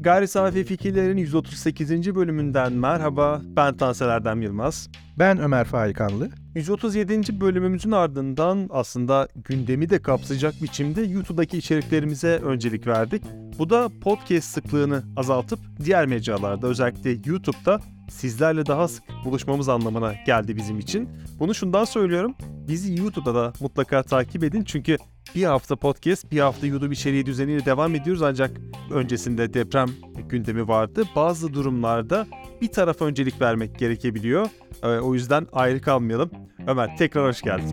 Gayri Safi Fikirlerin 138. bölümünden merhaba. Ben Tansel Erdem Yılmaz. Ben Ömer Faikanlı. 137. bölümümüzün ardından aslında gündemi de kapsayacak biçimde YouTube'daki içeriklerimize öncelik verdik. Bu da podcast sıklığını azaltıp diğer mecralarda özellikle YouTube'da sizlerle daha sık buluşmamız anlamına geldi bizim için. Bunu şundan söylüyorum. Bizi YouTube'da da mutlaka takip edin çünkü bir hafta podcast, bir hafta YouTube içeriği düzeniyle devam ediyoruz ancak öncesinde deprem gündemi vardı. Bazı durumlarda bir tarafa öncelik vermek gerekebiliyor. Ee, o yüzden ayrı kalmayalım. Ömer tekrar hoş geldin.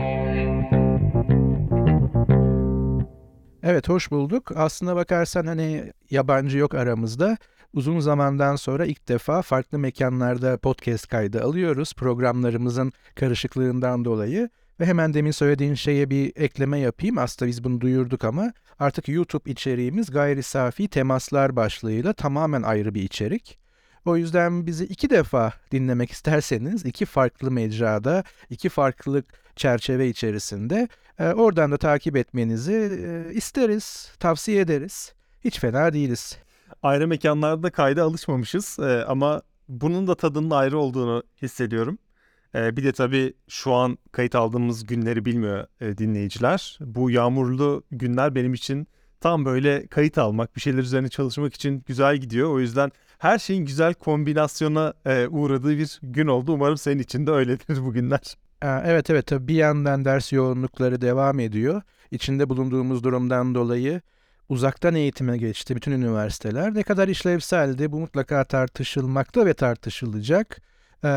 Evet hoş bulduk. Aslına bakarsan hani yabancı yok aramızda. Uzun zamandan sonra ilk defa farklı mekanlarda podcast kaydı alıyoruz programlarımızın karışıklığından dolayı. Ve hemen demin söylediğin şeye bir ekleme yapayım. Aslında biz bunu duyurduk ama artık YouTube içeriğimiz gayri safi temaslar başlığıyla tamamen ayrı bir içerik. O yüzden bizi iki defa dinlemek isterseniz iki farklı mecrada, iki farklı çerçeve içerisinde e, oradan da takip etmenizi e, isteriz, tavsiye ederiz. Hiç fena değiliz. Ayrı mekanlarda kayda alışmamışız e, ama bunun da tadının ayrı olduğunu hissediyorum. E, bir de tabii şu an kayıt aldığımız günleri bilmiyor e, dinleyiciler. Bu yağmurlu günler benim için tam böyle kayıt almak, bir şeyler üzerine çalışmak için güzel gidiyor. O yüzden her şeyin güzel kombinasyona e, uğradığı bir gün oldu. Umarım senin için de öyledir bu günler. Evet evet tabii bir yandan ders yoğunlukları devam ediyor. İçinde bulunduğumuz durumdan dolayı uzaktan eğitime geçti bütün üniversiteler. Ne kadar işlevseldi bu mutlaka tartışılmakta ve tartışılacak. Ee,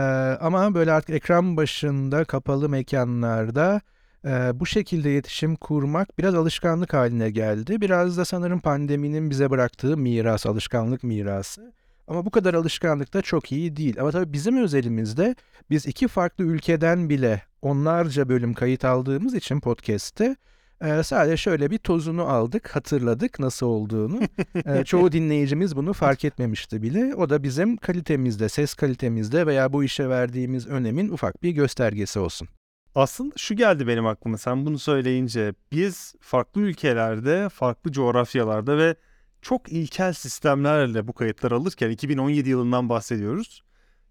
ama böyle artık ekran başında kapalı mekanlarda e, bu şekilde iletişim kurmak biraz alışkanlık haline geldi. Biraz da sanırım pandeminin bize bıraktığı miras, alışkanlık mirası. Ama bu kadar alışkanlık da çok iyi değil. Ama tabii bizim özelimizde biz iki farklı ülkeden bile onlarca bölüm kayıt aldığımız için podcast'te e, sadece şöyle bir tozunu aldık, hatırladık nasıl olduğunu. e, çoğu dinleyicimiz bunu fark etmemişti bile. O da bizim kalitemizde, ses kalitemizde veya bu işe verdiğimiz önemin ufak bir göstergesi olsun. Aslında şu geldi benim aklıma sen bunu söyleyince. Biz farklı ülkelerde, farklı coğrafyalarda ve çok ilkel sistemlerle bu kayıtlar alırken 2017 yılından bahsediyoruz.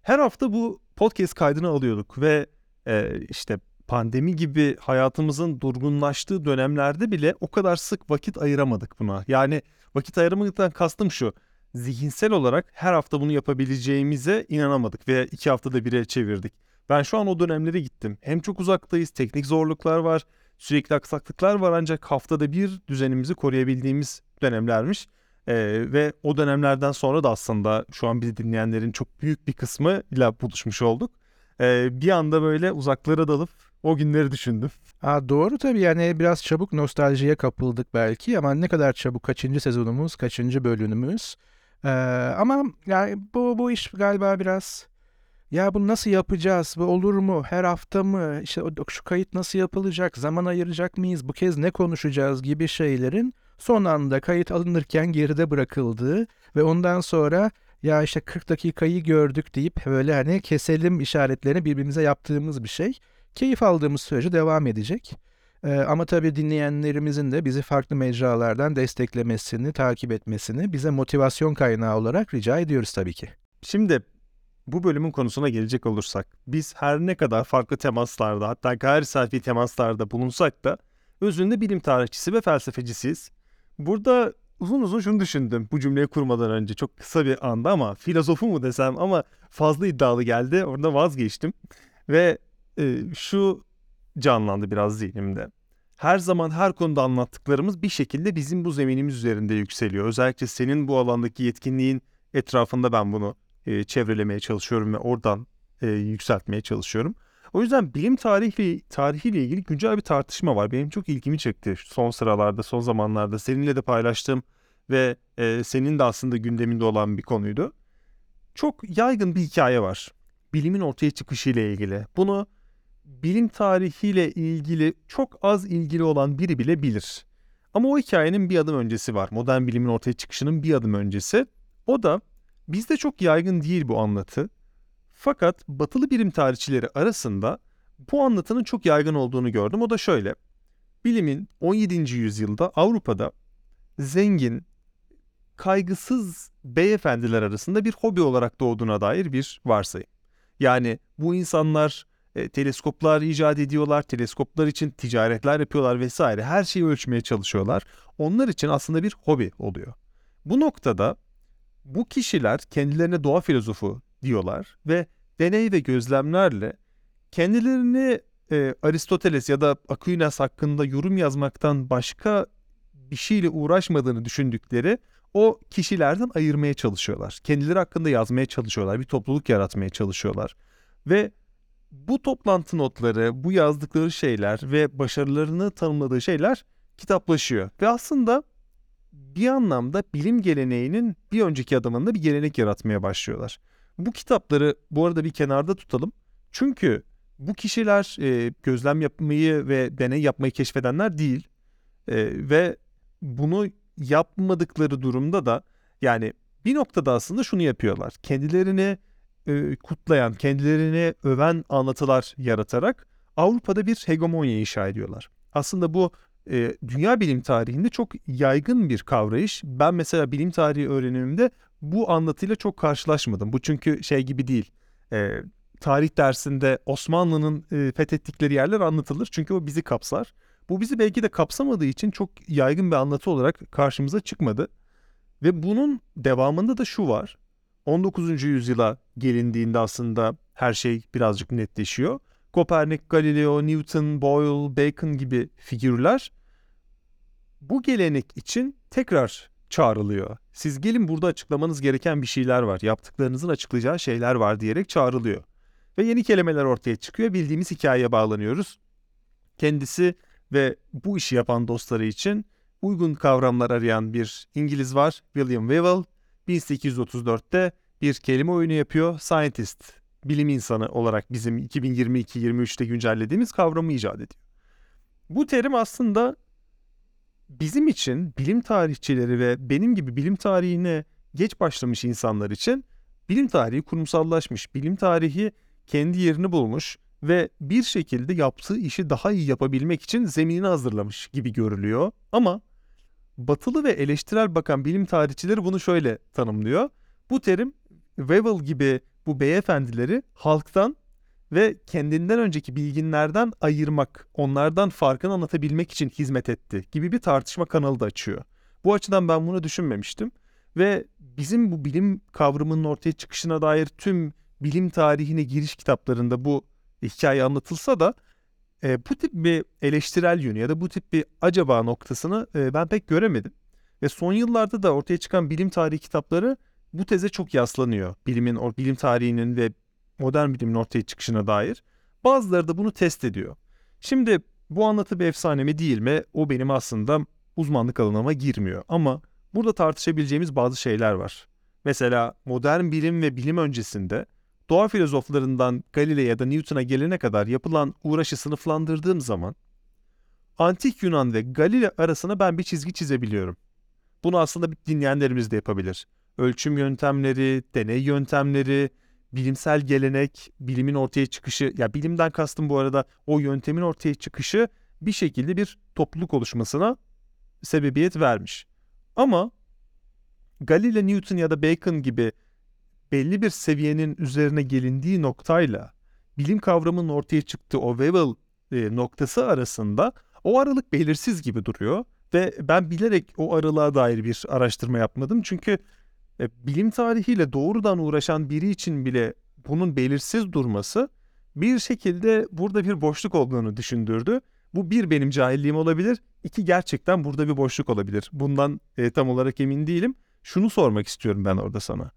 Her hafta bu podcast kaydını alıyorduk ve e, işte pandemi gibi hayatımızın durgunlaştığı dönemlerde bile o kadar sık vakit ayıramadık buna. Yani vakit ayıramadıktan kastım şu. Zihinsel olarak her hafta bunu yapabileceğimize inanamadık ve iki haftada bire çevirdik. Ben şu an o dönemlere gittim. Hem çok uzaktayız, teknik zorluklar var, sürekli aksaklıklar var ancak haftada bir düzenimizi koruyabildiğimiz dönemlermiş. Ee, ve o dönemlerden sonra da aslında şu an bizi dinleyenlerin çok büyük bir kısmı ile buluşmuş olduk. Ee, bir anda böyle uzaklara dalıp o günleri düşündüm. Aa, doğru tabii yani biraz çabuk nostaljiye kapıldık belki ama ne kadar çabuk kaçıncı sezonumuz, kaçıncı bölümümüz. Ee, ama yani bu, bu iş galiba biraz ya bunu nasıl yapacağız? Bu olur mu? Her hafta mı? İşte şu kayıt nasıl yapılacak? Zaman ayıracak mıyız? Bu kez ne konuşacağız gibi şeylerin son anda kayıt alınırken geride bırakıldığı ve ondan sonra ya işte 40 dakikayı gördük deyip böyle hani keselim işaretlerini birbirimize yaptığımız bir şey. Keyif aldığımız sürece devam edecek. Ee, ama tabii dinleyenlerimizin de bizi farklı mecralardan desteklemesini, takip etmesini bize motivasyon kaynağı olarak rica ediyoruz tabii ki. Şimdi bu bölümün konusuna gelecek olursak, biz her ne kadar farklı temaslarda hatta gayri safi temaslarda bulunsak da özünde bilim tarihçisi ve felsefecisiyiz. Burada uzun uzun şunu düşündüm bu cümleyi kurmadan önce çok kısa bir anda ama filozofu mu desem ama fazla iddialı geldi orada vazgeçtim. Ve e, şu canlandı biraz zihnimde. Her zaman her konuda anlattıklarımız bir şekilde bizim bu zeminimiz üzerinde yükseliyor. Özellikle senin bu alandaki yetkinliğin etrafında ben bunu e, çevrelemeye çalışıyorum ve oradan e, yükseltmeye çalışıyorum. O yüzden bilim tarihi tarihiyle ilgili güncel bir tartışma var. Benim çok ilgimi çekti son sıralarda, son zamanlarda. Seninle de paylaştım ve e, senin de aslında gündeminde olan bir konuydu. Çok yaygın bir hikaye var. Bilimin ortaya çıkışıyla ilgili. Bunu bilim tarihiyle ilgili çok az ilgili olan biri bile bilir. Ama o hikayenin bir adım öncesi var. Modern bilimin ortaya çıkışının bir adım öncesi. O da bizde çok yaygın değil bu anlatı. Fakat batılı bilim tarihçileri arasında bu anlatının çok yaygın olduğunu gördüm. O da şöyle. bilimin 17. yüzyılda Avrupa'da zengin, kaygısız beyefendiler arasında bir hobi olarak doğduğuna dair bir varsayım. Yani bu insanlar e, teleskoplar icat ediyorlar, teleskoplar için ticaretler yapıyorlar vesaire. Her şeyi ölçmeye çalışıyorlar. Onlar için aslında bir hobi oluyor. Bu noktada bu kişiler kendilerine doğa filozofu diyorlar ve deney ve gözlemlerle kendilerini e, Aristoteles ya da Aquinas hakkında yorum yazmaktan başka bir şeyle uğraşmadığını düşündükleri o kişilerden ayırmaya çalışıyorlar. Kendileri hakkında yazmaya çalışıyorlar. Bir topluluk yaratmaya çalışıyorlar. Ve bu toplantı notları, bu yazdıkları şeyler ve başarılarını tanımladığı şeyler kitaplaşıyor. Ve aslında bir anlamda bilim geleneğinin bir önceki adımında bir gelenek yaratmaya başlıyorlar. Bu kitapları bu arada bir kenarda tutalım. Çünkü bu kişiler e, gözlem yapmayı ve deney yapmayı keşfedenler değil. E, ve bunu yapmadıkları durumda da yani bir noktada aslında şunu yapıyorlar. Kendilerini e, kutlayan, kendilerini öven anlatılar yaratarak Avrupa'da bir hegemonya inşa ediyorlar. Aslında bu e, dünya bilim tarihinde çok yaygın bir kavrayış. Ben mesela bilim tarihi öğrenimimde bu anlatıyla çok karşılaşmadım. Bu çünkü şey gibi değil. E, tarih dersinde Osmanlı'nın e, fethettikleri yerler anlatılır. Çünkü o bizi kapsar. Bu bizi belki de kapsamadığı için çok yaygın bir anlatı olarak karşımıza çıkmadı. Ve bunun devamında da şu var. 19. yüzyıla gelindiğinde aslında her şey birazcık netleşiyor. Kopernik, Galileo, Newton, Boyle, Bacon gibi figürler bu gelenek için tekrar çağrılıyor. Siz gelin burada açıklamanız gereken bir şeyler var. Yaptıklarınızın açıklayacağı şeyler var diyerek çağrılıyor. Ve yeni kelimeler ortaya çıkıyor. Bildiğimiz hikayeye bağlanıyoruz. Kendisi ve bu işi yapan dostları için uygun kavramlar arayan bir İngiliz var. William Whewell 1834'te bir kelime oyunu yapıyor. Scientist, bilim insanı olarak bizim 2022-23'te güncellediğimiz kavramı icat ediyor. Bu terim aslında bizim için bilim tarihçileri ve benim gibi bilim tarihine geç başlamış insanlar için bilim tarihi kurumsallaşmış, bilim tarihi kendi yerini bulmuş ve bir şekilde yaptığı işi daha iyi yapabilmek için zeminini hazırlamış gibi görülüyor. Ama batılı ve eleştirel bakan bilim tarihçileri bunu şöyle tanımlıyor. Bu terim Wewell gibi bu beyefendileri halktan ve kendinden önceki bilginlerden ayırmak, onlardan farkını anlatabilmek için hizmet etti gibi bir tartışma kanalı da açıyor. Bu açıdan ben bunu düşünmemiştim ve bizim bu bilim kavramının ortaya çıkışına dair tüm bilim tarihine giriş kitaplarında bu hikaye anlatılsa da e, bu tip bir eleştirel yönü ya da bu tip bir acaba noktasını e, ben pek göremedim. Ve son yıllarda da ortaya çıkan bilim tarihi kitapları bu teze çok yaslanıyor. Bilimin, o bilim tarihinin ve modern bilimin ortaya çıkışına dair. Bazıları da bunu test ediyor. Şimdi bu anlatı bir efsane mi değil mi? O benim aslında uzmanlık alanıma girmiyor. Ama burada tartışabileceğimiz bazı şeyler var. Mesela modern bilim ve bilim öncesinde doğa filozoflarından Galileo ya da Newton'a gelene kadar yapılan uğraşı sınıflandırdığım zaman Antik Yunan ve Galileo arasına ben bir çizgi çizebiliyorum. Bunu aslında dinleyenlerimiz de yapabilir. Ölçüm yöntemleri, deney yöntemleri, bilimsel gelenek, bilimin ortaya çıkışı, ya bilimden kastım bu arada o yöntemin ortaya çıkışı bir şekilde bir topluluk oluşmasına sebebiyet vermiş. Ama Galileo, Newton ya da Bacon gibi belli bir seviyenin üzerine gelindiği noktayla bilim kavramının ortaya çıktığı o Wewell e, noktası arasında o aralık belirsiz gibi duruyor ve ben bilerek o aralığa dair bir araştırma yapmadım çünkü e, bilim tarihiyle doğrudan uğraşan biri için bile bunun belirsiz durması bir şekilde burada bir boşluk olduğunu düşündürdü. Bu bir benim cahilliğim olabilir, iki gerçekten burada bir boşluk olabilir. Bundan e, tam olarak emin değilim. Şunu sormak istiyorum ben orada sana.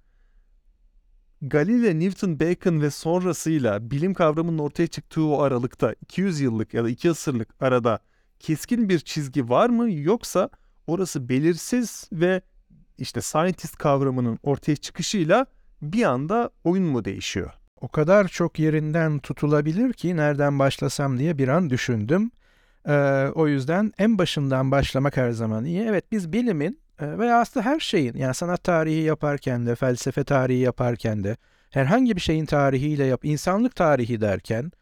Galileo, Newton, Bacon ve sonrasıyla bilim kavramının ortaya çıktığı o aralıkta 200 yıllık ya da 2 asırlık arada keskin bir çizgi var mı yoksa orası belirsiz ve işte scientist kavramının ortaya çıkışıyla bir anda oyun mu değişiyor? O kadar çok yerinden tutulabilir ki nereden başlasam diye bir an düşündüm. Ee, o yüzden en başından başlamak her zaman iyi. Evet biz bilimin veya aslında her şeyin yani sanat tarihi yaparken de felsefe tarihi yaparken de herhangi bir şeyin tarihiyle yap insanlık tarihi derken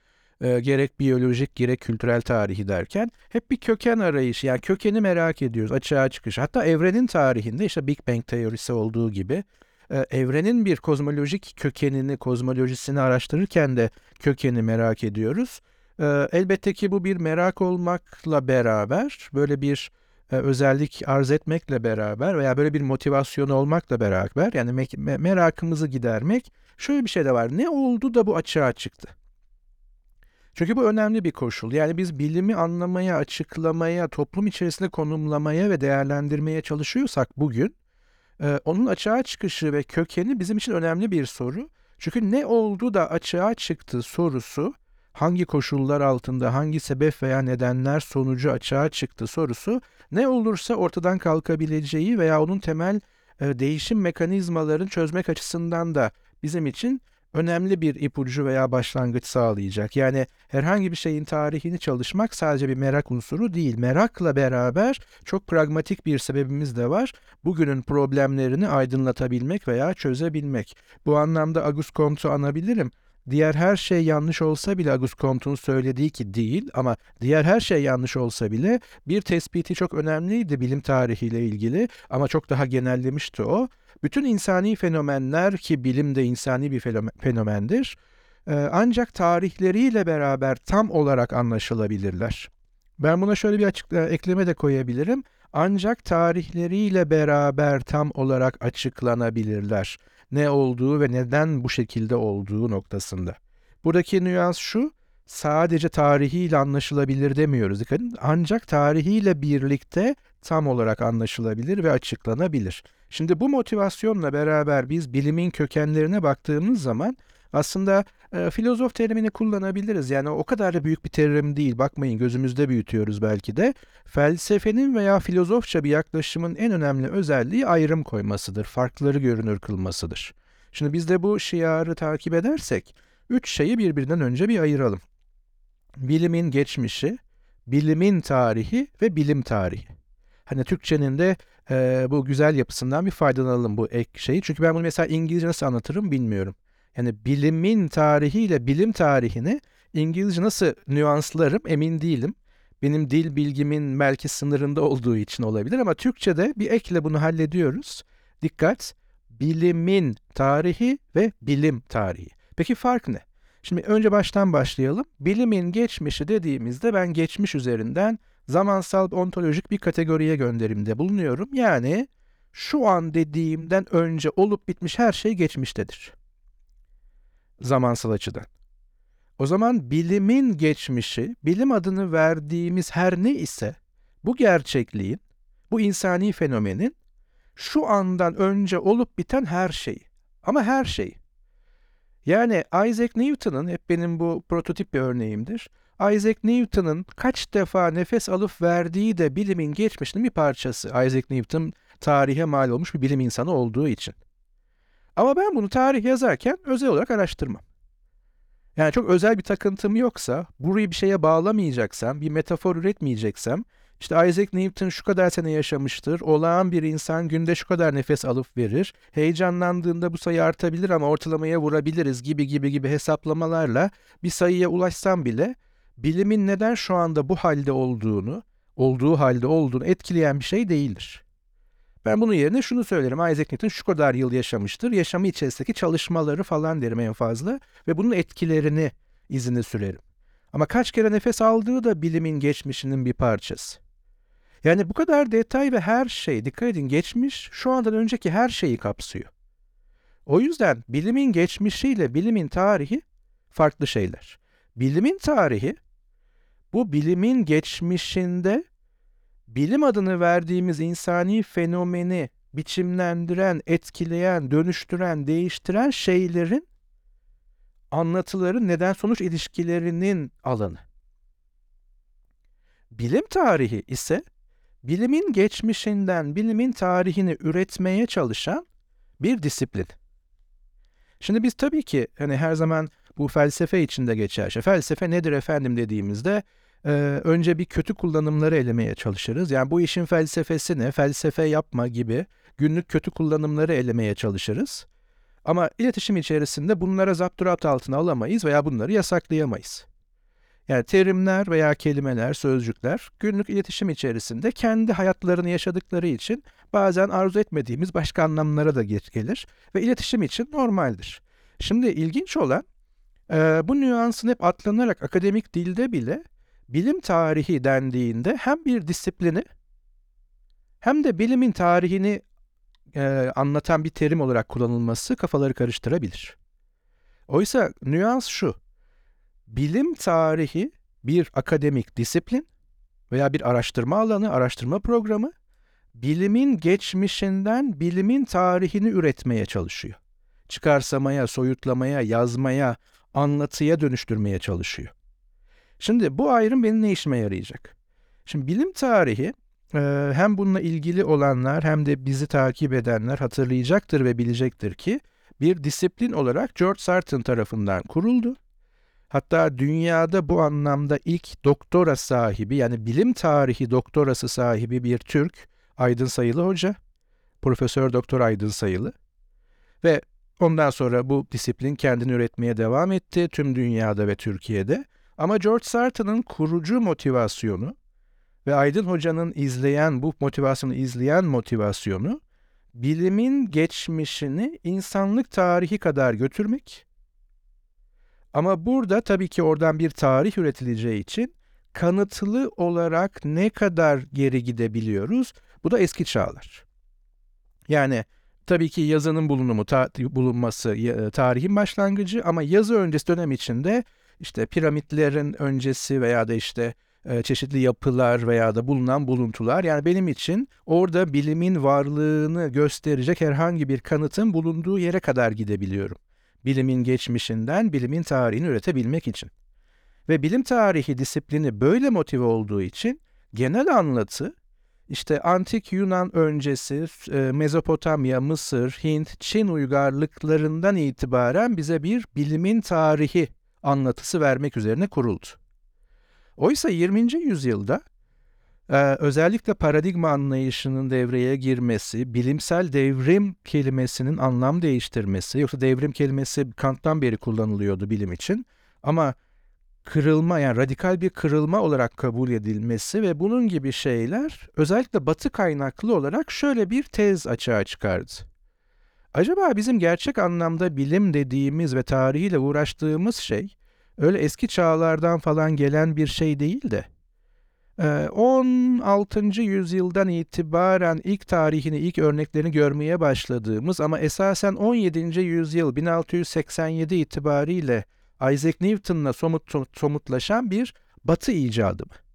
e, gerek biyolojik gerek kültürel tarihi derken hep bir köken arayışı yani kökeni merak ediyoruz açığa çıkış. Hatta evrenin tarihinde işte Big Bang teorisi olduğu gibi e, evrenin bir kozmolojik kökenini, kozmolojisini araştırırken de kökeni merak ediyoruz. E, elbette ki bu bir merak olmakla beraber böyle bir özellik arz etmekle beraber veya böyle bir motivasyon olmakla beraber yani me- me- merakımızı gidermek şöyle bir şey de var. Ne oldu da bu açığa çıktı? Çünkü bu önemli bir koşul. Yani biz bilimi anlamaya, açıklamaya, toplum içerisinde konumlamaya ve değerlendirmeye çalışıyorsak bugün e, onun açığa çıkışı ve kökeni bizim için önemli bir soru. Çünkü ne oldu da açığa çıktı sorusu hangi koşullar altında, hangi sebep veya nedenler sonucu açığa çıktı sorusu ne olursa ortadan kalkabileceği veya onun temel e, değişim mekanizmalarını çözmek açısından da bizim için önemli bir ipucu veya başlangıç sağlayacak. Yani herhangi bir şeyin tarihini çalışmak sadece bir merak unsuru değil. Merakla beraber çok pragmatik bir sebebimiz de var. Bugünün problemlerini aydınlatabilmek veya çözebilmek. Bu anlamda Auguste Comte'u anabilirim. Diğer her şey yanlış olsa bile Auguste Comte'un söylediği ki değil ama diğer her şey yanlış olsa bile bir tespiti çok önemliydi bilim tarihiyle ilgili ama çok daha genellemişti o. Bütün insani fenomenler ki bilim de insani bir fenomendir ancak tarihleriyle beraber tam olarak anlaşılabilirler. Ben buna şöyle bir açık ekleme de koyabilirim. Ancak tarihleriyle beraber tam olarak açıklanabilirler ne olduğu ve neden bu şekilde olduğu noktasında. Buradaki nüans şu, sadece tarihiyle anlaşılabilir demiyoruz. Dikkat edin. Ancak tarihiyle birlikte tam olarak anlaşılabilir ve açıklanabilir. Şimdi bu motivasyonla beraber biz bilimin kökenlerine baktığımız zaman aslında e, filozof terimini kullanabiliriz. Yani o kadar da büyük bir terim değil. Bakmayın gözümüzde büyütüyoruz belki de. Felsefenin veya filozofça bir yaklaşımın en önemli özelliği ayrım koymasıdır. Farkları görünür kılmasıdır. Şimdi biz de bu şiarı takip edersek üç şeyi birbirinden önce bir ayıralım. Bilimin geçmişi, bilimin tarihi ve bilim tarihi. Hani Türkçenin de e, bu güzel yapısından bir faydalanalım bu ek şeyi. Çünkü ben bunu mesela İngilizce nasıl anlatırım bilmiyorum. Yani bilimin tarihiyle bilim tarihini İngilizce nasıl nüanslarım emin değilim. Benim dil bilgimin belki sınırında olduğu için olabilir ama Türkçe'de bir ekle bunu hallediyoruz. Dikkat! Bilimin tarihi ve bilim tarihi. Peki fark ne? Şimdi önce baştan başlayalım. Bilimin geçmişi dediğimizde ben geçmiş üzerinden zamansal ontolojik bir kategoriye gönderimde bulunuyorum. Yani şu an dediğimden önce olup bitmiş her şey geçmiştedir zamansal açıdan. O zaman bilimin geçmişi, bilim adını verdiğimiz her ne ise bu gerçekliğin, bu insani fenomenin şu andan önce olup biten her şey. Ama her şey. Yani Isaac Newton'ın hep benim bu prototip bir örneğimdir. Isaac Newton'ın kaç defa nefes alıp verdiği de bilimin geçmişinin bir parçası. Isaac Newton tarihe mal olmuş bir bilim insanı olduğu için. Ama ben bunu tarih yazarken özel olarak araştırmam. Yani çok özel bir takıntım yoksa, burayı bir şeye bağlamayacaksam, bir metafor üretmeyeceksem, işte Isaac Newton şu kadar sene yaşamıştır, olağan bir insan günde şu kadar nefes alıp verir, heyecanlandığında bu sayı artabilir ama ortalamaya vurabiliriz gibi gibi gibi hesaplamalarla bir sayıya ulaşsam bile, bilimin neden şu anda bu halde olduğunu, olduğu halde olduğunu etkileyen bir şey değildir. Ben bunun yerine şunu söylerim. Isaac Newton şu kadar yıl yaşamıştır. Yaşamı içerisindeki çalışmaları falan derim en fazla. Ve bunun etkilerini izini sürerim. Ama kaç kere nefes aldığı da bilimin geçmişinin bir parçası. Yani bu kadar detay ve her şey, dikkat edin geçmiş şu andan önceki her şeyi kapsıyor. O yüzden bilimin geçmişiyle bilimin tarihi farklı şeyler. Bilimin tarihi bu bilimin geçmişinde bilim adını verdiğimiz insani fenomeni biçimlendiren, etkileyen, dönüştüren, değiştiren şeylerin anlatıların neden sonuç ilişkilerinin alanı. Bilim tarihi ise bilimin geçmişinden bilimin tarihini üretmeye çalışan bir disiplin. Şimdi biz tabii ki hani her zaman bu felsefe içinde geçer. Felsefe nedir efendim dediğimizde e, önce bir kötü kullanımları elemeye çalışırız. Yani bu işin felsefesi ne, felsefe yapma gibi günlük kötü kullanımları elemeye çalışırız. Ama iletişim içerisinde bunlara zapturapt altına alamayız veya bunları yasaklayamayız. Yani terimler veya kelimeler, sözcükler günlük iletişim içerisinde kendi hayatlarını yaşadıkları için bazen arzu etmediğimiz başka anlamlara da gelir ve iletişim için normaldir. Şimdi ilginç olan e, bu nüansın hep atlanarak akademik dilde bile bilim tarihi dendiğinde hem bir disiplini hem de bilimin tarihini e, anlatan bir terim olarak kullanılması kafaları karıştırabilir. Oysa nüans şu. Bilim tarihi bir akademik disiplin veya bir araştırma alanı, araştırma programı bilimin geçmişinden bilimin tarihini üretmeye çalışıyor. Çıkarsamaya, soyutlamaya, yazmaya, anlatıya dönüştürmeye çalışıyor. Şimdi bu ayrım benim ne işime yarayacak? Şimdi bilim tarihi hem bununla ilgili olanlar hem de bizi takip edenler hatırlayacaktır ve bilecektir ki bir disiplin olarak George Sarton tarafından kuruldu. Hatta dünyada bu anlamda ilk doktora sahibi yani bilim tarihi doktorası sahibi bir Türk Aydın Sayılı Hoca, Profesör Doktor Aydın Sayılı ve ondan sonra bu disiplin kendini üretmeye devam etti tüm dünyada ve Türkiye'de. Ama George Sarton'ın kurucu motivasyonu ve Aydın Hoca'nın izleyen bu motivasyonu izleyen motivasyonu bilimin geçmişini insanlık tarihi kadar götürmek. Ama burada tabii ki oradan bir tarih üretileceği için kanıtlı olarak ne kadar geri gidebiliyoruz? Bu da eski çağlar. Yani tabii ki yazının bulunumu, ta- bulunması tarihin başlangıcı ama yazı öncesi dönem içinde işte piramitlerin öncesi veya da işte e, çeşitli yapılar veya da bulunan buluntular. Yani benim için orada bilimin varlığını gösterecek herhangi bir kanıtın bulunduğu yere kadar gidebiliyorum. Bilimin geçmişinden bilimin tarihini üretebilmek için. Ve bilim tarihi disiplini böyle motive olduğu için genel anlatı işte antik Yunan öncesi e, Mezopotamya, Mısır, Hint, Çin uygarlıklarından itibaren bize bir bilimin tarihi anlatısı vermek üzerine kuruldu. Oysa 20. yüzyılda e, özellikle paradigma anlayışının devreye girmesi, bilimsel devrim kelimesinin anlam değiştirmesi, yoksa devrim kelimesi Kant'tan beri kullanılıyordu bilim için ama kırılma yani radikal bir kırılma olarak kabul edilmesi ve bunun gibi şeyler özellikle batı kaynaklı olarak şöyle bir tez açığa çıkardı. Acaba bizim gerçek anlamda bilim dediğimiz ve tarihiyle uğraştığımız şey öyle eski çağlardan falan gelen bir şey değil de 16. yüzyıldan itibaren ilk tarihini, ilk örneklerini görmeye başladığımız ama esasen 17. yüzyıl 1687 itibariyle Isaac Newton'la somut, somutlaşan bir batı icadı mı?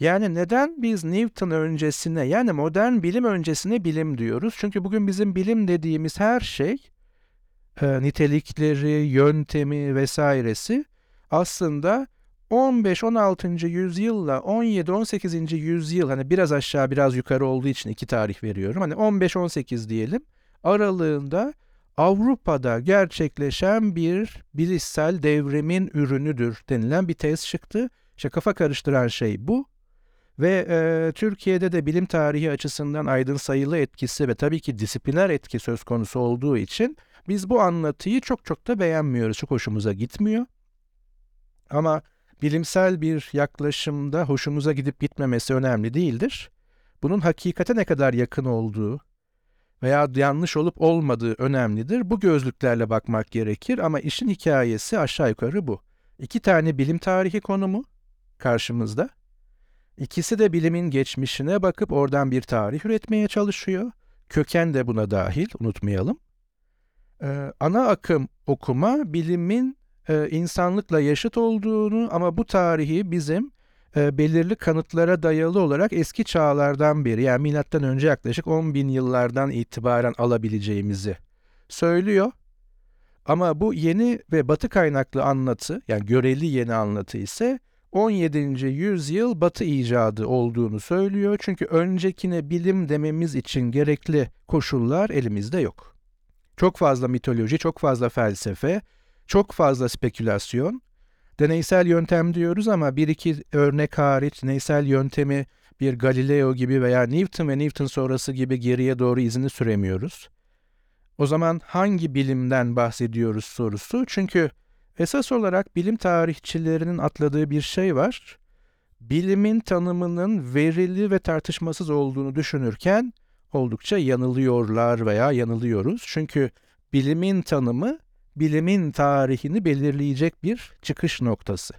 Yani neden biz Newton öncesine yani modern bilim öncesine bilim diyoruz? Çünkü bugün bizim bilim dediğimiz her şey e, nitelikleri, yöntemi vesairesi aslında 15-16. yüzyılla 17-18. yüzyıl hani biraz aşağı biraz yukarı olduğu için iki tarih veriyorum. Hani 15-18 diyelim aralığında Avrupa'da gerçekleşen bir bilişsel devrimin ürünüdür denilen bir tez çıktı. İşte kafa karıştıran şey bu. Ve e, Türkiye'de de bilim tarihi açısından aydın sayılı etkisi ve tabii ki disipliner etki söz konusu olduğu için biz bu anlatıyı çok çok da beğenmiyoruz. Çok hoşumuza gitmiyor. Ama bilimsel bir yaklaşımda hoşumuza gidip gitmemesi önemli değildir. Bunun hakikate ne kadar yakın olduğu veya yanlış olup olmadığı önemlidir. Bu gözlüklerle bakmak gerekir ama işin hikayesi aşağı yukarı bu. İki tane bilim tarihi konumu karşımızda. İkisi de bilimin geçmişine bakıp oradan bir tarih üretmeye çalışıyor. Köken de buna dahil, unutmayalım. Ee, ana akım okuma bilimin e, insanlıkla yaşıt olduğunu ama bu tarihi bizim e, belirli kanıtlara dayalı olarak eski çağlardan beri yani milattan önce yaklaşık 10 bin yıllardan itibaren alabileceğimizi söylüyor. Ama bu yeni ve batı kaynaklı anlatı yani göreli yeni anlatı ise 17. yüzyıl batı icadı olduğunu söylüyor. Çünkü öncekine bilim dememiz için gerekli koşullar elimizde yok. Çok fazla mitoloji, çok fazla felsefe, çok fazla spekülasyon. Deneysel yöntem diyoruz ama bir iki örnek hariç deneysel yöntemi bir Galileo gibi veya Newton ve Newton sonrası gibi geriye doğru izini süremiyoruz. O zaman hangi bilimden bahsediyoruz sorusu? Çünkü Esas olarak bilim tarihçilerinin atladığı bir şey var. Bilimin tanımının verili ve tartışmasız olduğunu düşünürken oldukça yanılıyorlar veya yanılıyoruz. Çünkü bilimin tanımı bilimin tarihini belirleyecek bir çıkış noktası.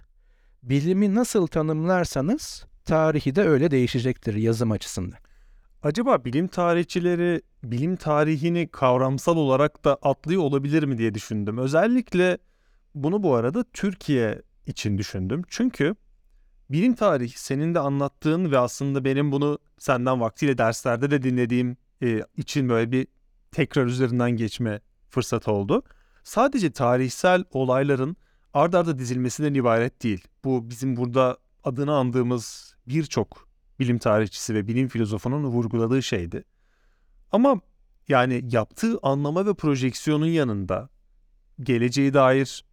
Bilimi nasıl tanımlarsanız tarihi de öyle değişecektir yazım açısından. Acaba bilim tarihçileri bilim tarihini kavramsal olarak da atlıyor olabilir mi diye düşündüm. Özellikle bunu bu arada Türkiye için düşündüm. Çünkü bilim tarihi senin de anlattığın ve aslında benim bunu senden vaktiyle derslerde de dinlediğim e, için böyle bir tekrar üzerinden geçme fırsatı oldu. Sadece tarihsel olayların ard arda dizilmesinden ibaret değil. Bu bizim burada adını andığımız birçok bilim tarihçisi ve bilim filozofunun vurguladığı şeydi. Ama yani yaptığı anlama ve projeksiyonun yanında geleceğe dair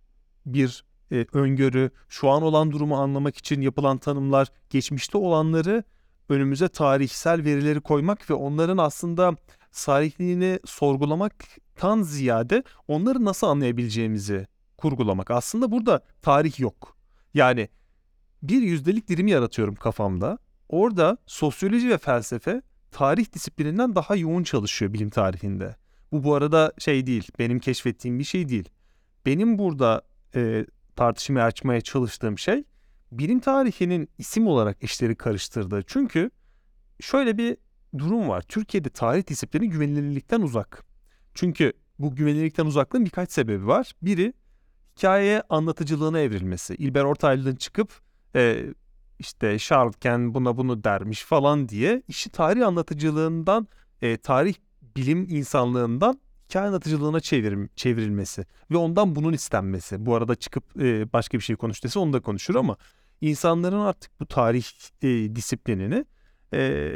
bir e, öngörü, şu an olan durumu anlamak için yapılan tanımlar, geçmişte olanları önümüze tarihsel verileri koymak ve onların aslında tarihliğini sorgulamaktan ziyade onları nasıl anlayabileceğimizi kurgulamak. Aslında burada tarih yok. Yani bir yüzdelik dilimi yaratıyorum kafamda. Orada sosyoloji ve felsefe tarih disiplininden daha yoğun çalışıyor bilim tarihinde. Bu bu arada şey değil, benim keşfettiğim bir şey değil. Benim burada e, tartışmaya açmaya çalıştığım şey bilim tarihinin isim olarak işleri karıştırdığı. Çünkü şöyle bir durum var. Türkiye'de tarih disiplini güvenilirlikten uzak. Çünkü bu güvenilirlikten uzaklığın birkaç sebebi var. Biri hikayeye anlatıcılığına evrilmesi. İlber Ortaylı'nın çıkıp e, işte Şarlken buna bunu dermiş falan diye işi tarih anlatıcılığından, e, tarih bilim insanlığından hikaye anlatıcılığına çevirim, çevrilmesi ve ondan bunun istenmesi. Bu arada çıkıp e, başka bir şey konuş dese onu da konuşur ama insanların artık bu tarih e, disiplinini e,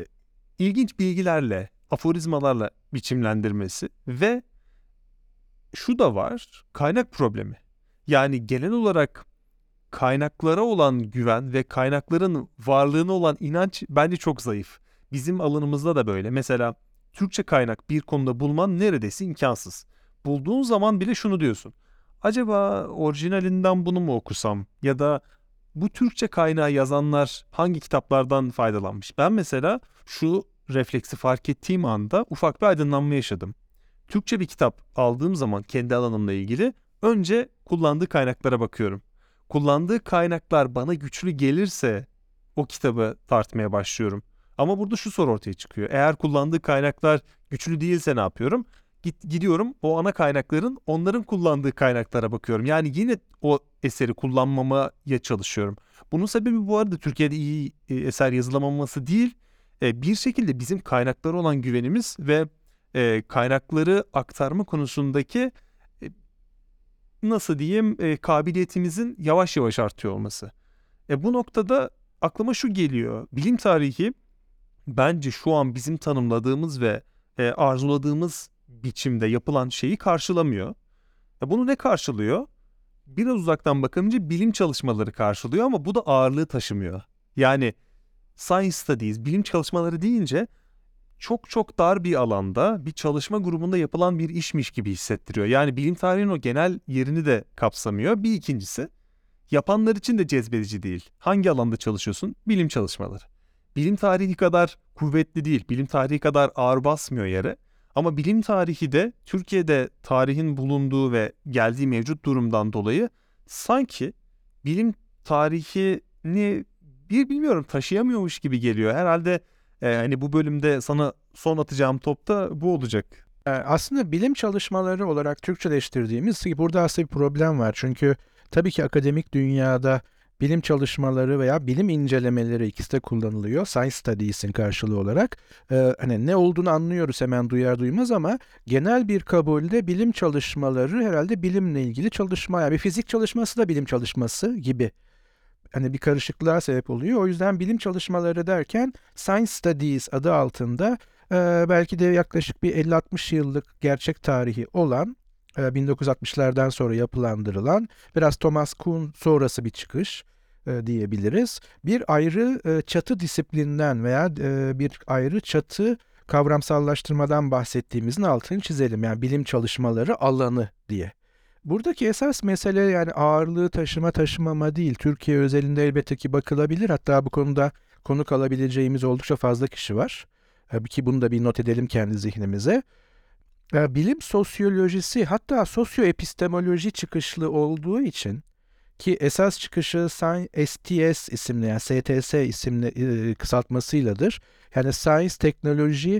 ilginç bilgilerle, aforizmalarla biçimlendirmesi ve şu da var, kaynak problemi. Yani genel olarak kaynaklara olan güven ve kaynakların varlığına olan inanç bence çok zayıf. Bizim alanımızda da böyle. Mesela Türkçe kaynak bir konuda bulman neredeyse imkansız. Bulduğun zaman bile şunu diyorsun. Acaba orijinalinden bunu mu okusam? Ya da bu Türkçe kaynağı yazanlar hangi kitaplardan faydalanmış? Ben mesela şu refleksi fark ettiğim anda ufak bir aydınlanma yaşadım. Türkçe bir kitap aldığım zaman kendi alanımla ilgili önce kullandığı kaynaklara bakıyorum. Kullandığı kaynaklar bana güçlü gelirse o kitabı tartmaya başlıyorum. Ama burada şu soru ortaya çıkıyor. Eğer kullandığı kaynaklar güçlü değilse ne yapıyorum? Git, gidiyorum o ana kaynakların onların kullandığı kaynaklara bakıyorum. Yani yine o eseri kullanmamaya çalışıyorum. Bunun sebebi bu arada Türkiye'de iyi e, eser yazılamaması değil. E, bir şekilde bizim kaynaklara olan güvenimiz ve e, kaynakları aktarma konusundaki nasıl diyeyim kabiliyetimizin yavaş yavaş artıyor olması. E, bu noktada aklıma şu geliyor. Bilim tarihi bence şu an bizim tanımladığımız ve e, arzuladığımız biçimde yapılan şeyi karşılamıyor. E, bunu ne karşılıyor? Biraz uzaktan bakınca bilim çalışmaları karşılıyor ama bu da ağırlığı taşımıyor. Yani science studies, bilim çalışmaları deyince çok çok dar bir alanda bir çalışma grubunda yapılan bir işmiş gibi hissettiriyor. Yani bilim tarihinin o genel yerini de kapsamıyor. Bir ikincisi yapanlar için de cezbedici değil. Hangi alanda çalışıyorsun? Bilim çalışmaları. Bilim tarihi kadar kuvvetli değil, bilim tarihi kadar ağır basmıyor yere. Ama bilim tarihi de Türkiye'de tarihin bulunduğu ve geldiği mevcut durumdan dolayı sanki bilim tarihini bir bilmiyorum taşıyamıyormuş gibi geliyor. Herhalde e, hani bu bölümde sana son atacağım top da bu olacak. E, aslında bilim çalışmaları olarak Türkçeleştirdiğimiz burada aslında bir problem var. Çünkü tabii ki akademik dünyada bilim çalışmaları veya bilim incelemeleri ikisi de kullanılıyor. Science Studies'in karşılığı olarak. Ee, hani ne olduğunu anlıyoruz hemen duyar duymaz ama genel bir kabulde bilim çalışmaları herhalde bilimle ilgili çalışma. Yani bir fizik çalışması da bilim çalışması gibi. Hani bir karışıklığa sebep oluyor. O yüzden bilim çalışmaları derken Science Studies adı altında e, belki de yaklaşık bir 50-60 yıllık gerçek tarihi olan 1960'lardan sonra yapılandırılan biraz Thomas Kuhn sonrası bir çıkış e, diyebiliriz. Bir ayrı e, çatı disiplinden veya e, bir ayrı çatı kavramsallaştırmadan bahsettiğimizin altını çizelim. Yani bilim çalışmaları alanı diye. Buradaki esas mesele yani ağırlığı taşıma taşımama değil. Türkiye özelinde elbette ki bakılabilir. Hatta bu konuda konuk alabileceğimiz oldukça fazla kişi var. Ki bunu da bir not edelim kendi zihnimize. Bilim sosyolojisi hatta sosyoepistemoloji çıkışlı olduğu için ki esas çıkışı STS isimli yani STS isimli e, kısaltmasıyladır. Yani Science Technology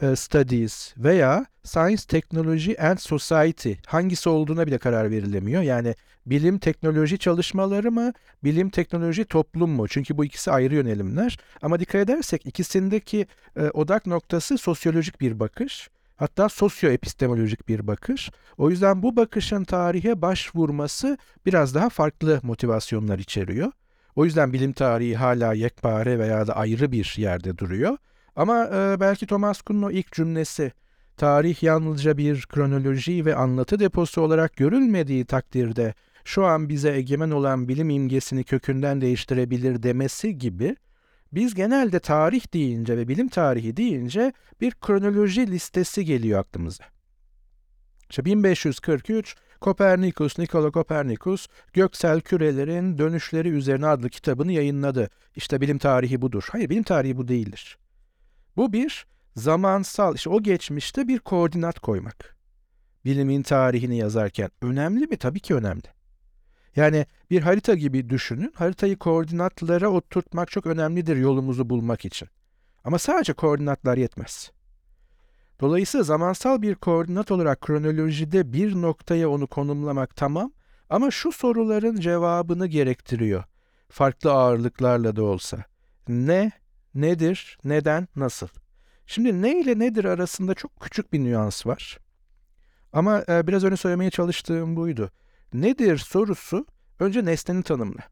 e, Studies veya Science Technology and Society hangisi olduğuna bile karar verilemiyor. Yani bilim teknoloji çalışmaları mı, bilim teknoloji toplum mu? Çünkü bu ikisi ayrı yönelimler. Ama dikkat edersek ikisindeki e, odak noktası sosyolojik bir bakış. Hatta sosyoepistemolojik bir bakış. O yüzden bu bakışın tarihe başvurması biraz daha farklı motivasyonlar içeriyor. O yüzden bilim tarihi hala yekpare veya da ayrı bir yerde duruyor. Ama e, belki Thomas Kuhn'un o ilk cümlesi tarih yalnızca bir kronoloji ve anlatı deposu olarak görülmediği takdirde şu an bize egemen olan bilim imgesini kökünden değiştirebilir demesi gibi biz genelde tarih deyince ve bilim tarihi deyince bir kronoloji listesi geliyor aklımıza. İşte 1543 Kopernikus, Nikola Kopernikus göksel kürelerin dönüşleri üzerine adlı kitabını yayınladı. İşte bilim tarihi budur. Hayır bilim tarihi bu değildir. Bu bir zamansal, işte o geçmişte bir koordinat koymak. Bilimin tarihini yazarken önemli mi? Tabii ki önemli. Yani bir harita gibi düşünün. Haritayı koordinatlara oturtmak çok önemlidir yolumuzu bulmak için. Ama sadece koordinatlar yetmez. Dolayısıyla zamansal bir koordinat olarak kronolojide bir noktaya onu konumlamak tamam ama şu soruların cevabını gerektiriyor. Farklı ağırlıklarla da olsa. Ne, nedir, neden, nasıl? Şimdi ne ile nedir arasında çok küçük bir nüans var. Ama e, biraz önce söylemeye çalıştığım buydu. Nedir sorusu önce nesnenin tanımla.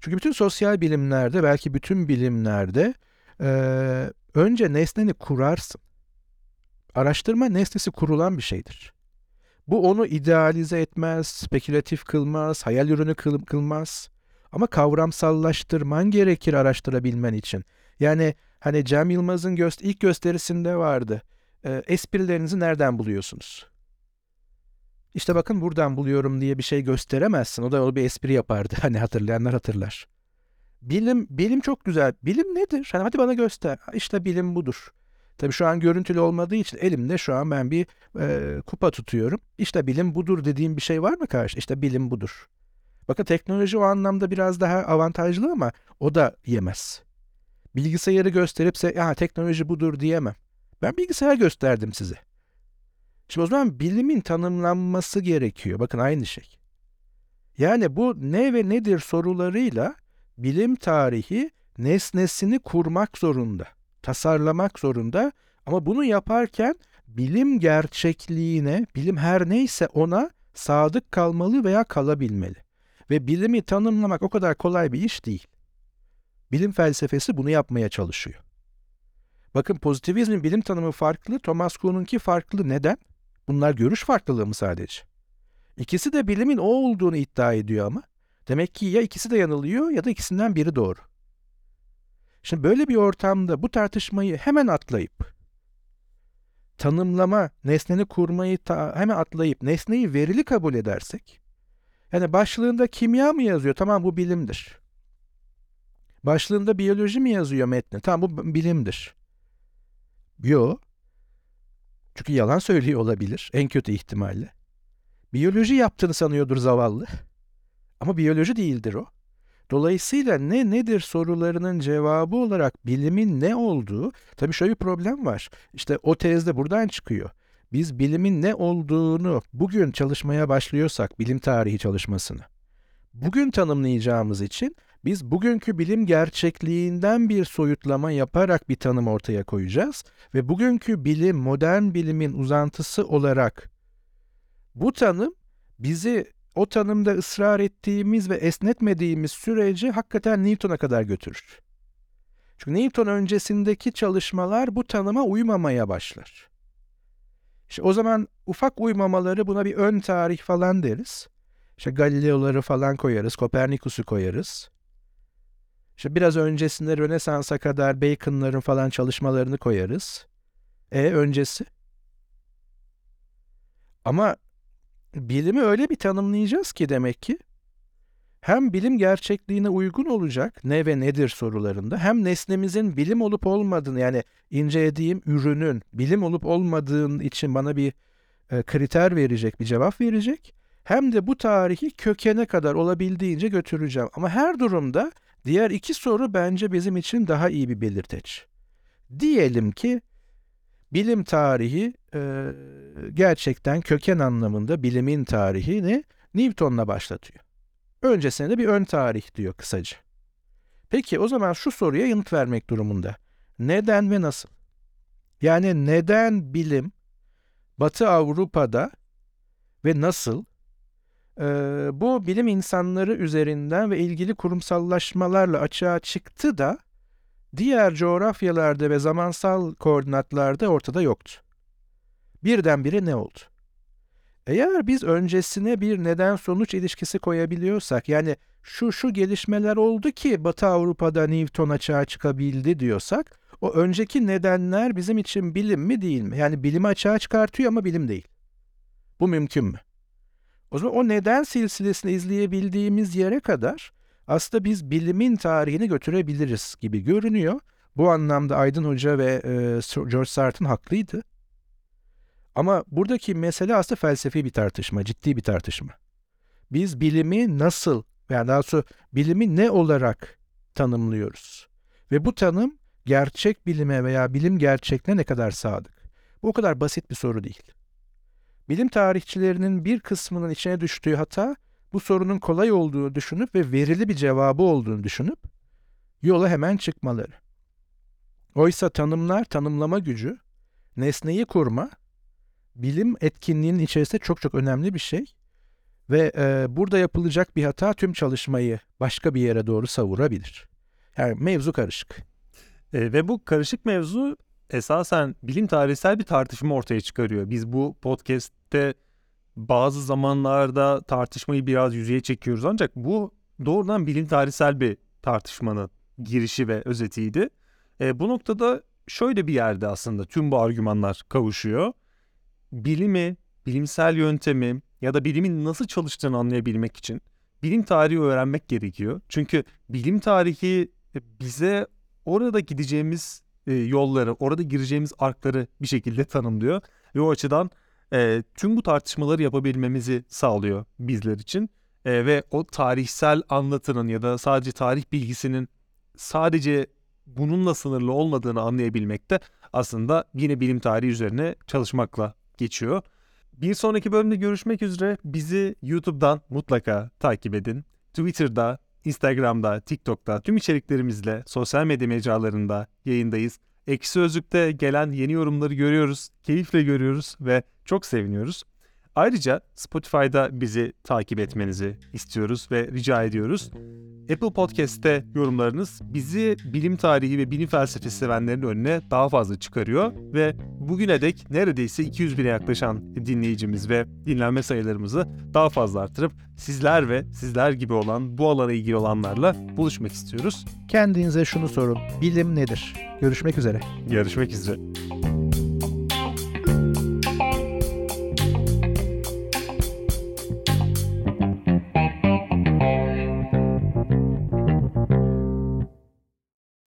Çünkü bütün sosyal bilimlerde belki bütün bilimlerde e, önce nesneni kurarsın. Araştırma nesnesi kurulan bir şeydir. Bu onu idealize etmez, spekülatif kılmaz, hayal ürünü kıl, kılmaz. Ama kavramsallaştırman gerekir araştırabilmen için. Yani hani Cem Yılmaz'ın göster ilk gösterisinde vardı. E, esprilerinizi nereden buluyorsunuz? İşte bakın buradan buluyorum diye bir şey gösteremezsin. O da o bir espri yapardı. Hani hatırlayanlar hatırlar. Bilim bilim çok güzel. Bilim nedir? Hani hadi bana göster. İşte bilim budur. Tabii şu an görüntülü olmadığı için elimde şu an ben bir e, kupa tutuyorum. İşte bilim budur dediğim bir şey var mı karşı? İşte bilim budur. Bakın teknoloji o anlamda biraz daha avantajlı ama o da yemez. Bilgisayarı gösteripse ya teknoloji budur diyemem. Ben bilgisayar gösterdim size. Şimdi o zaman bilimin tanımlanması gerekiyor. Bakın aynı şey. Yani bu ne ve nedir sorularıyla bilim tarihi nesnesini kurmak zorunda, tasarlamak zorunda ama bunu yaparken bilim gerçekliğine, bilim her neyse ona sadık kalmalı veya kalabilmeli. Ve bilimi tanımlamak o kadar kolay bir iş değil. Bilim felsefesi bunu yapmaya çalışıyor. Bakın pozitivizmin bilim tanımı farklı, Thomas Kuhn'unki farklı. Neden? Bunlar görüş farklılığı mı sadece? İkisi de bilimin o olduğunu iddia ediyor ama. Demek ki ya ikisi de yanılıyor ya da ikisinden biri doğru. Şimdi böyle bir ortamda bu tartışmayı hemen atlayıp tanımlama, nesneni kurmayı ta- hemen atlayıp nesneyi verili kabul edersek yani başlığında kimya mı yazıyor? Tamam bu bilimdir. Başlığında biyoloji mi yazıyor metni? Tamam bu bilimdir. Yo. Çünkü yalan söylüyor olabilir en kötü ihtimalle. Biyoloji yaptığını sanıyordur zavallı. Ama biyoloji değildir o. Dolayısıyla ne nedir sorularının cevabı olarak bilimin ne olduğu, tabii şöyle bir problem var. İşte o tezde buradan çıkıyor. Biz bilimin ne olduğunu bugün çalışmaya başlıyorsak, bilim tarihi çalışmasını, bugün tanımlayacağımız için biz bugünkü bilim gerçekliğinden bir soyutlama yaparak bir tanım ortaya koyacağız ve bugünkü bilim modern bilimin uzantısı olarak bu tanım bizi o tanımda ısrar ettiğimiz ve esnetmediğimiz sürece hakikaten Newton'a kadar götürür. Çünkü Newton öncesindeki çalışmalar bu tanıma uymamaya başlar. İşte o zaman ufak uymamaları buna bir ön tarih falan deriz. İşte Galileo'ları falan koyarız, Kopernikus'u koyarız. İşte biraz öncesinde Rönesans'a kadar Bacon'ların falan çalışmalarını koyarız. E öncesi? Ama bilimi öyle bir tanımlayacağız ki demek ki hem bilim gerçekliğine uygun olacak ne ve nedir sorularında hem nesnemizin bilim olup olmadığını yani incelediğim ürünün bilim olup olmadığın için bana bir e, kriter verecek, bir cevap verecek. Hem de bu tarihi kökene kadar olabildiğince götüreceğim. Ama her durumda diğer iki soru bence bizim için daha iyi bir belirteç. Diyelim ki bilim tarihi e, gerçekten köken anlamında bilimin tarihini Newton'la başlatıyor. Öncesine de bir ön tarih diyor kısaca. Peki o zaman şu soruya yanıt vermek durumunda. Neden ve nasıl? Yani neden bilim Batı Avrupa'da ve nasıl bu bilim insanları üzerinden ve ilgili kurumsallaşmalarla açığa çıktı da diğer coğrafyalarda ve zamansal koordinatlarda ortada yoktu. Birdenbire ne oldu? Eğer biz öncesine bir neden sonuç ilişkisi koyabiliyorsak yani şu şu gelişmeler oldu ki Batı Avrupa'da Newton açığa çıkabildi diyorsak o önceki nedenler bizim için bilim mi değil mi? Yani bilimi açığa çıkartıyor ama bilim değil. Bu mümkün mü? O zaman o neden silsilesini izleyebildiğimiz yere kadar aslında biz bilimin tarihini götürebiliriz gibi görünüyor. Bu anlamda Aydın Hoca ve e, George Sartre haklıydı. Ama buradaki mesele aslında felsefi bir tartışma, ciddi bir tartışma. Biz bilimi nasıl, yani daha doğrusu bilimi ne olarak tanımlıyoruz? Ve bu tanım gerçek bilime veya bilim gerçekliğine ne kadar sadık? Bu o kadar basit bir soru değil. Bilim tarihçilerinin bir kısmının içine düştüğü hata, bu sorunun kolay olduğunu düşünüp ve verili bir cevabı olduğunu düşünüp yola hemen çıkmaları. Oysa tanımlar, tanımlama gücü, nesneyi kurma, bilim etkinliğinin içerisinde çok çok önemli bir şey. Ve e, burada yapılacak bir hata tüm çalışmayı başka bir yere doğru savurabilir. Yani mevzu karışık. E, ve bu karışık mevzu esasen bilim tarihsel bir tartışma ortaya çıkarıyor. Biz bu podcast'te bazı zamanlarda tartışmayı biraz yüzeye çekiyoruz ancak bu doğrudan bilim tarihsel bir tartışmanın girişi ve özetiydi. E, bu noktada şöyle bir yerde aslında tüm bu argümanlar kavuşuyor. Bilimi, bilimsel yöntemi ya da bilimin nasıl çalıştığını anlayabilmek için bilim tarihi öğrenmek gerekiyor. Çünkü bilim tarihi bize orada gideceğimiz e, yolları, orada gireceğimiz arkları bir şekilde tanımlıyor. Ve o açıdan e, tüm bu tartışmaları yapabilmemizi sağlıyor bizler için. E, ve o tarihsel anlatının ya da sadece tarih bilgisinin sadece bununla sınırlı olmadığını anlayabilmek de aslında yine bilim tarihi üzerine çalışmakla geçiyor. Bir sonraki bölümde görüşmek üzere. Bizi YouTube'dan mutlaka takip edin. Twitter'da, Instagram'da, TikTok'ta tüm içeriklerimizle sosyal medya mecralarında yayındayız. Ekşi Sözlük'te gelen yeni yorumları görüyoruz, keyifle görüyoruz ve çok seviniyoruz. Ayrıca Spotify'da bizi takip etmenizi istiyoruz ve rica ediyoruz. Apple Podcast'te yorumlarınız bizi bilim tarihi ve bilim felsefesi sevenlerin önüne daha fazla çıkarıyor ve bugüne dek neredeyse 200 bine yaklaşan dinleyicimiz ve dinlenme sayılarımızı daha fazla artırıp sizler ve sizler gibi olan bu alana ilgili olanlarla buluşmak istiyoruz. Kendinize şunu sorun. Bilim nedir? Görüşmek üzere. Görüşmek üzere.